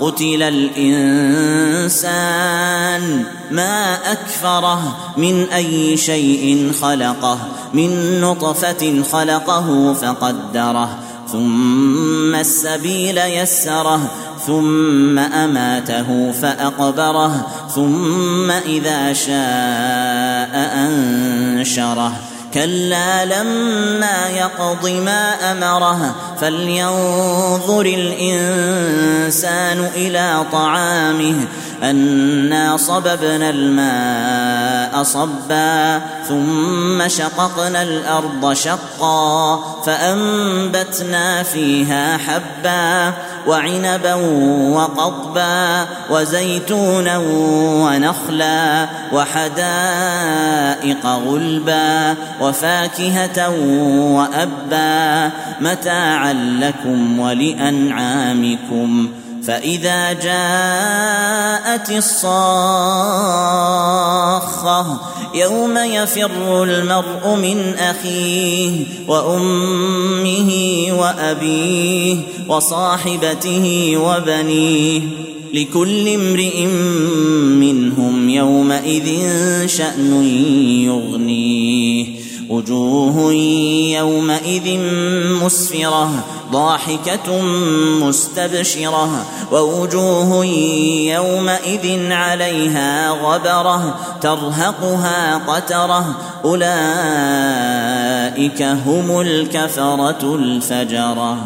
قتل الإنسان ما أكفره من أي شيء خلقه من نطفة خلقه فقدره ثم السبيل يسره ثم أماته فأقبره ثم إذا شاء أنشره. كلا لما يقض ما أمره فلينظر الإنسان إلى طعامه أنا صببنا الماء صبا ثم شققنا الأرض شقا فأنبتنا فيها حبا وعنبا وقضبا وزيتونا ونخلا وحدائق غلبا وفاكهة وأبا متاعا لكم ولأنعامكم فإذا جاءت الصاخة يوم يفر المرء من أخيه وأمه وأبيه وصاحبته وبنيه لكل امرئ منهم يومئذ شأن يغنيه. وجوه يومئذ مسفرة ضاحكة مستبشرة ووجوه يومئذ عليها غبرة ترهقها قترة أولئك هم الكفرة الفجرة.